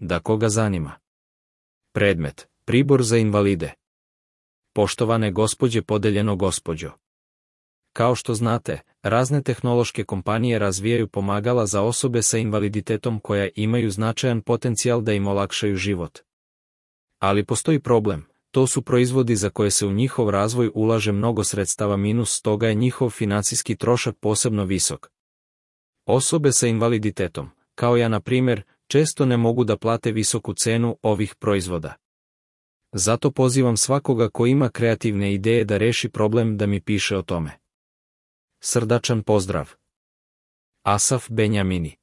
da koga zanima. Predmet, pribor za invalide. Poštovane gospođe podeljeno gospođo. Kao što znate, razne tehnološke kompanije razvijaju pomagala za osobe sa invaliditetom koja imaju značajan potencijal da im olakšaju život. Ali postoji problem, to su proizvodi za koje se u njihov razvoj ulaže mnogo sredstava minus stoga je njihov financijski trošak posebno visok. Osobe sa invaliditetom, kao ja na primjer, često ne mogu da plate visoku cenu ovih proizvoda. Zato pozivam svakoga ko ima kreativne ideje da reši problem da mi piše o tome. Srdačan pozdrav! Asaf Benjamini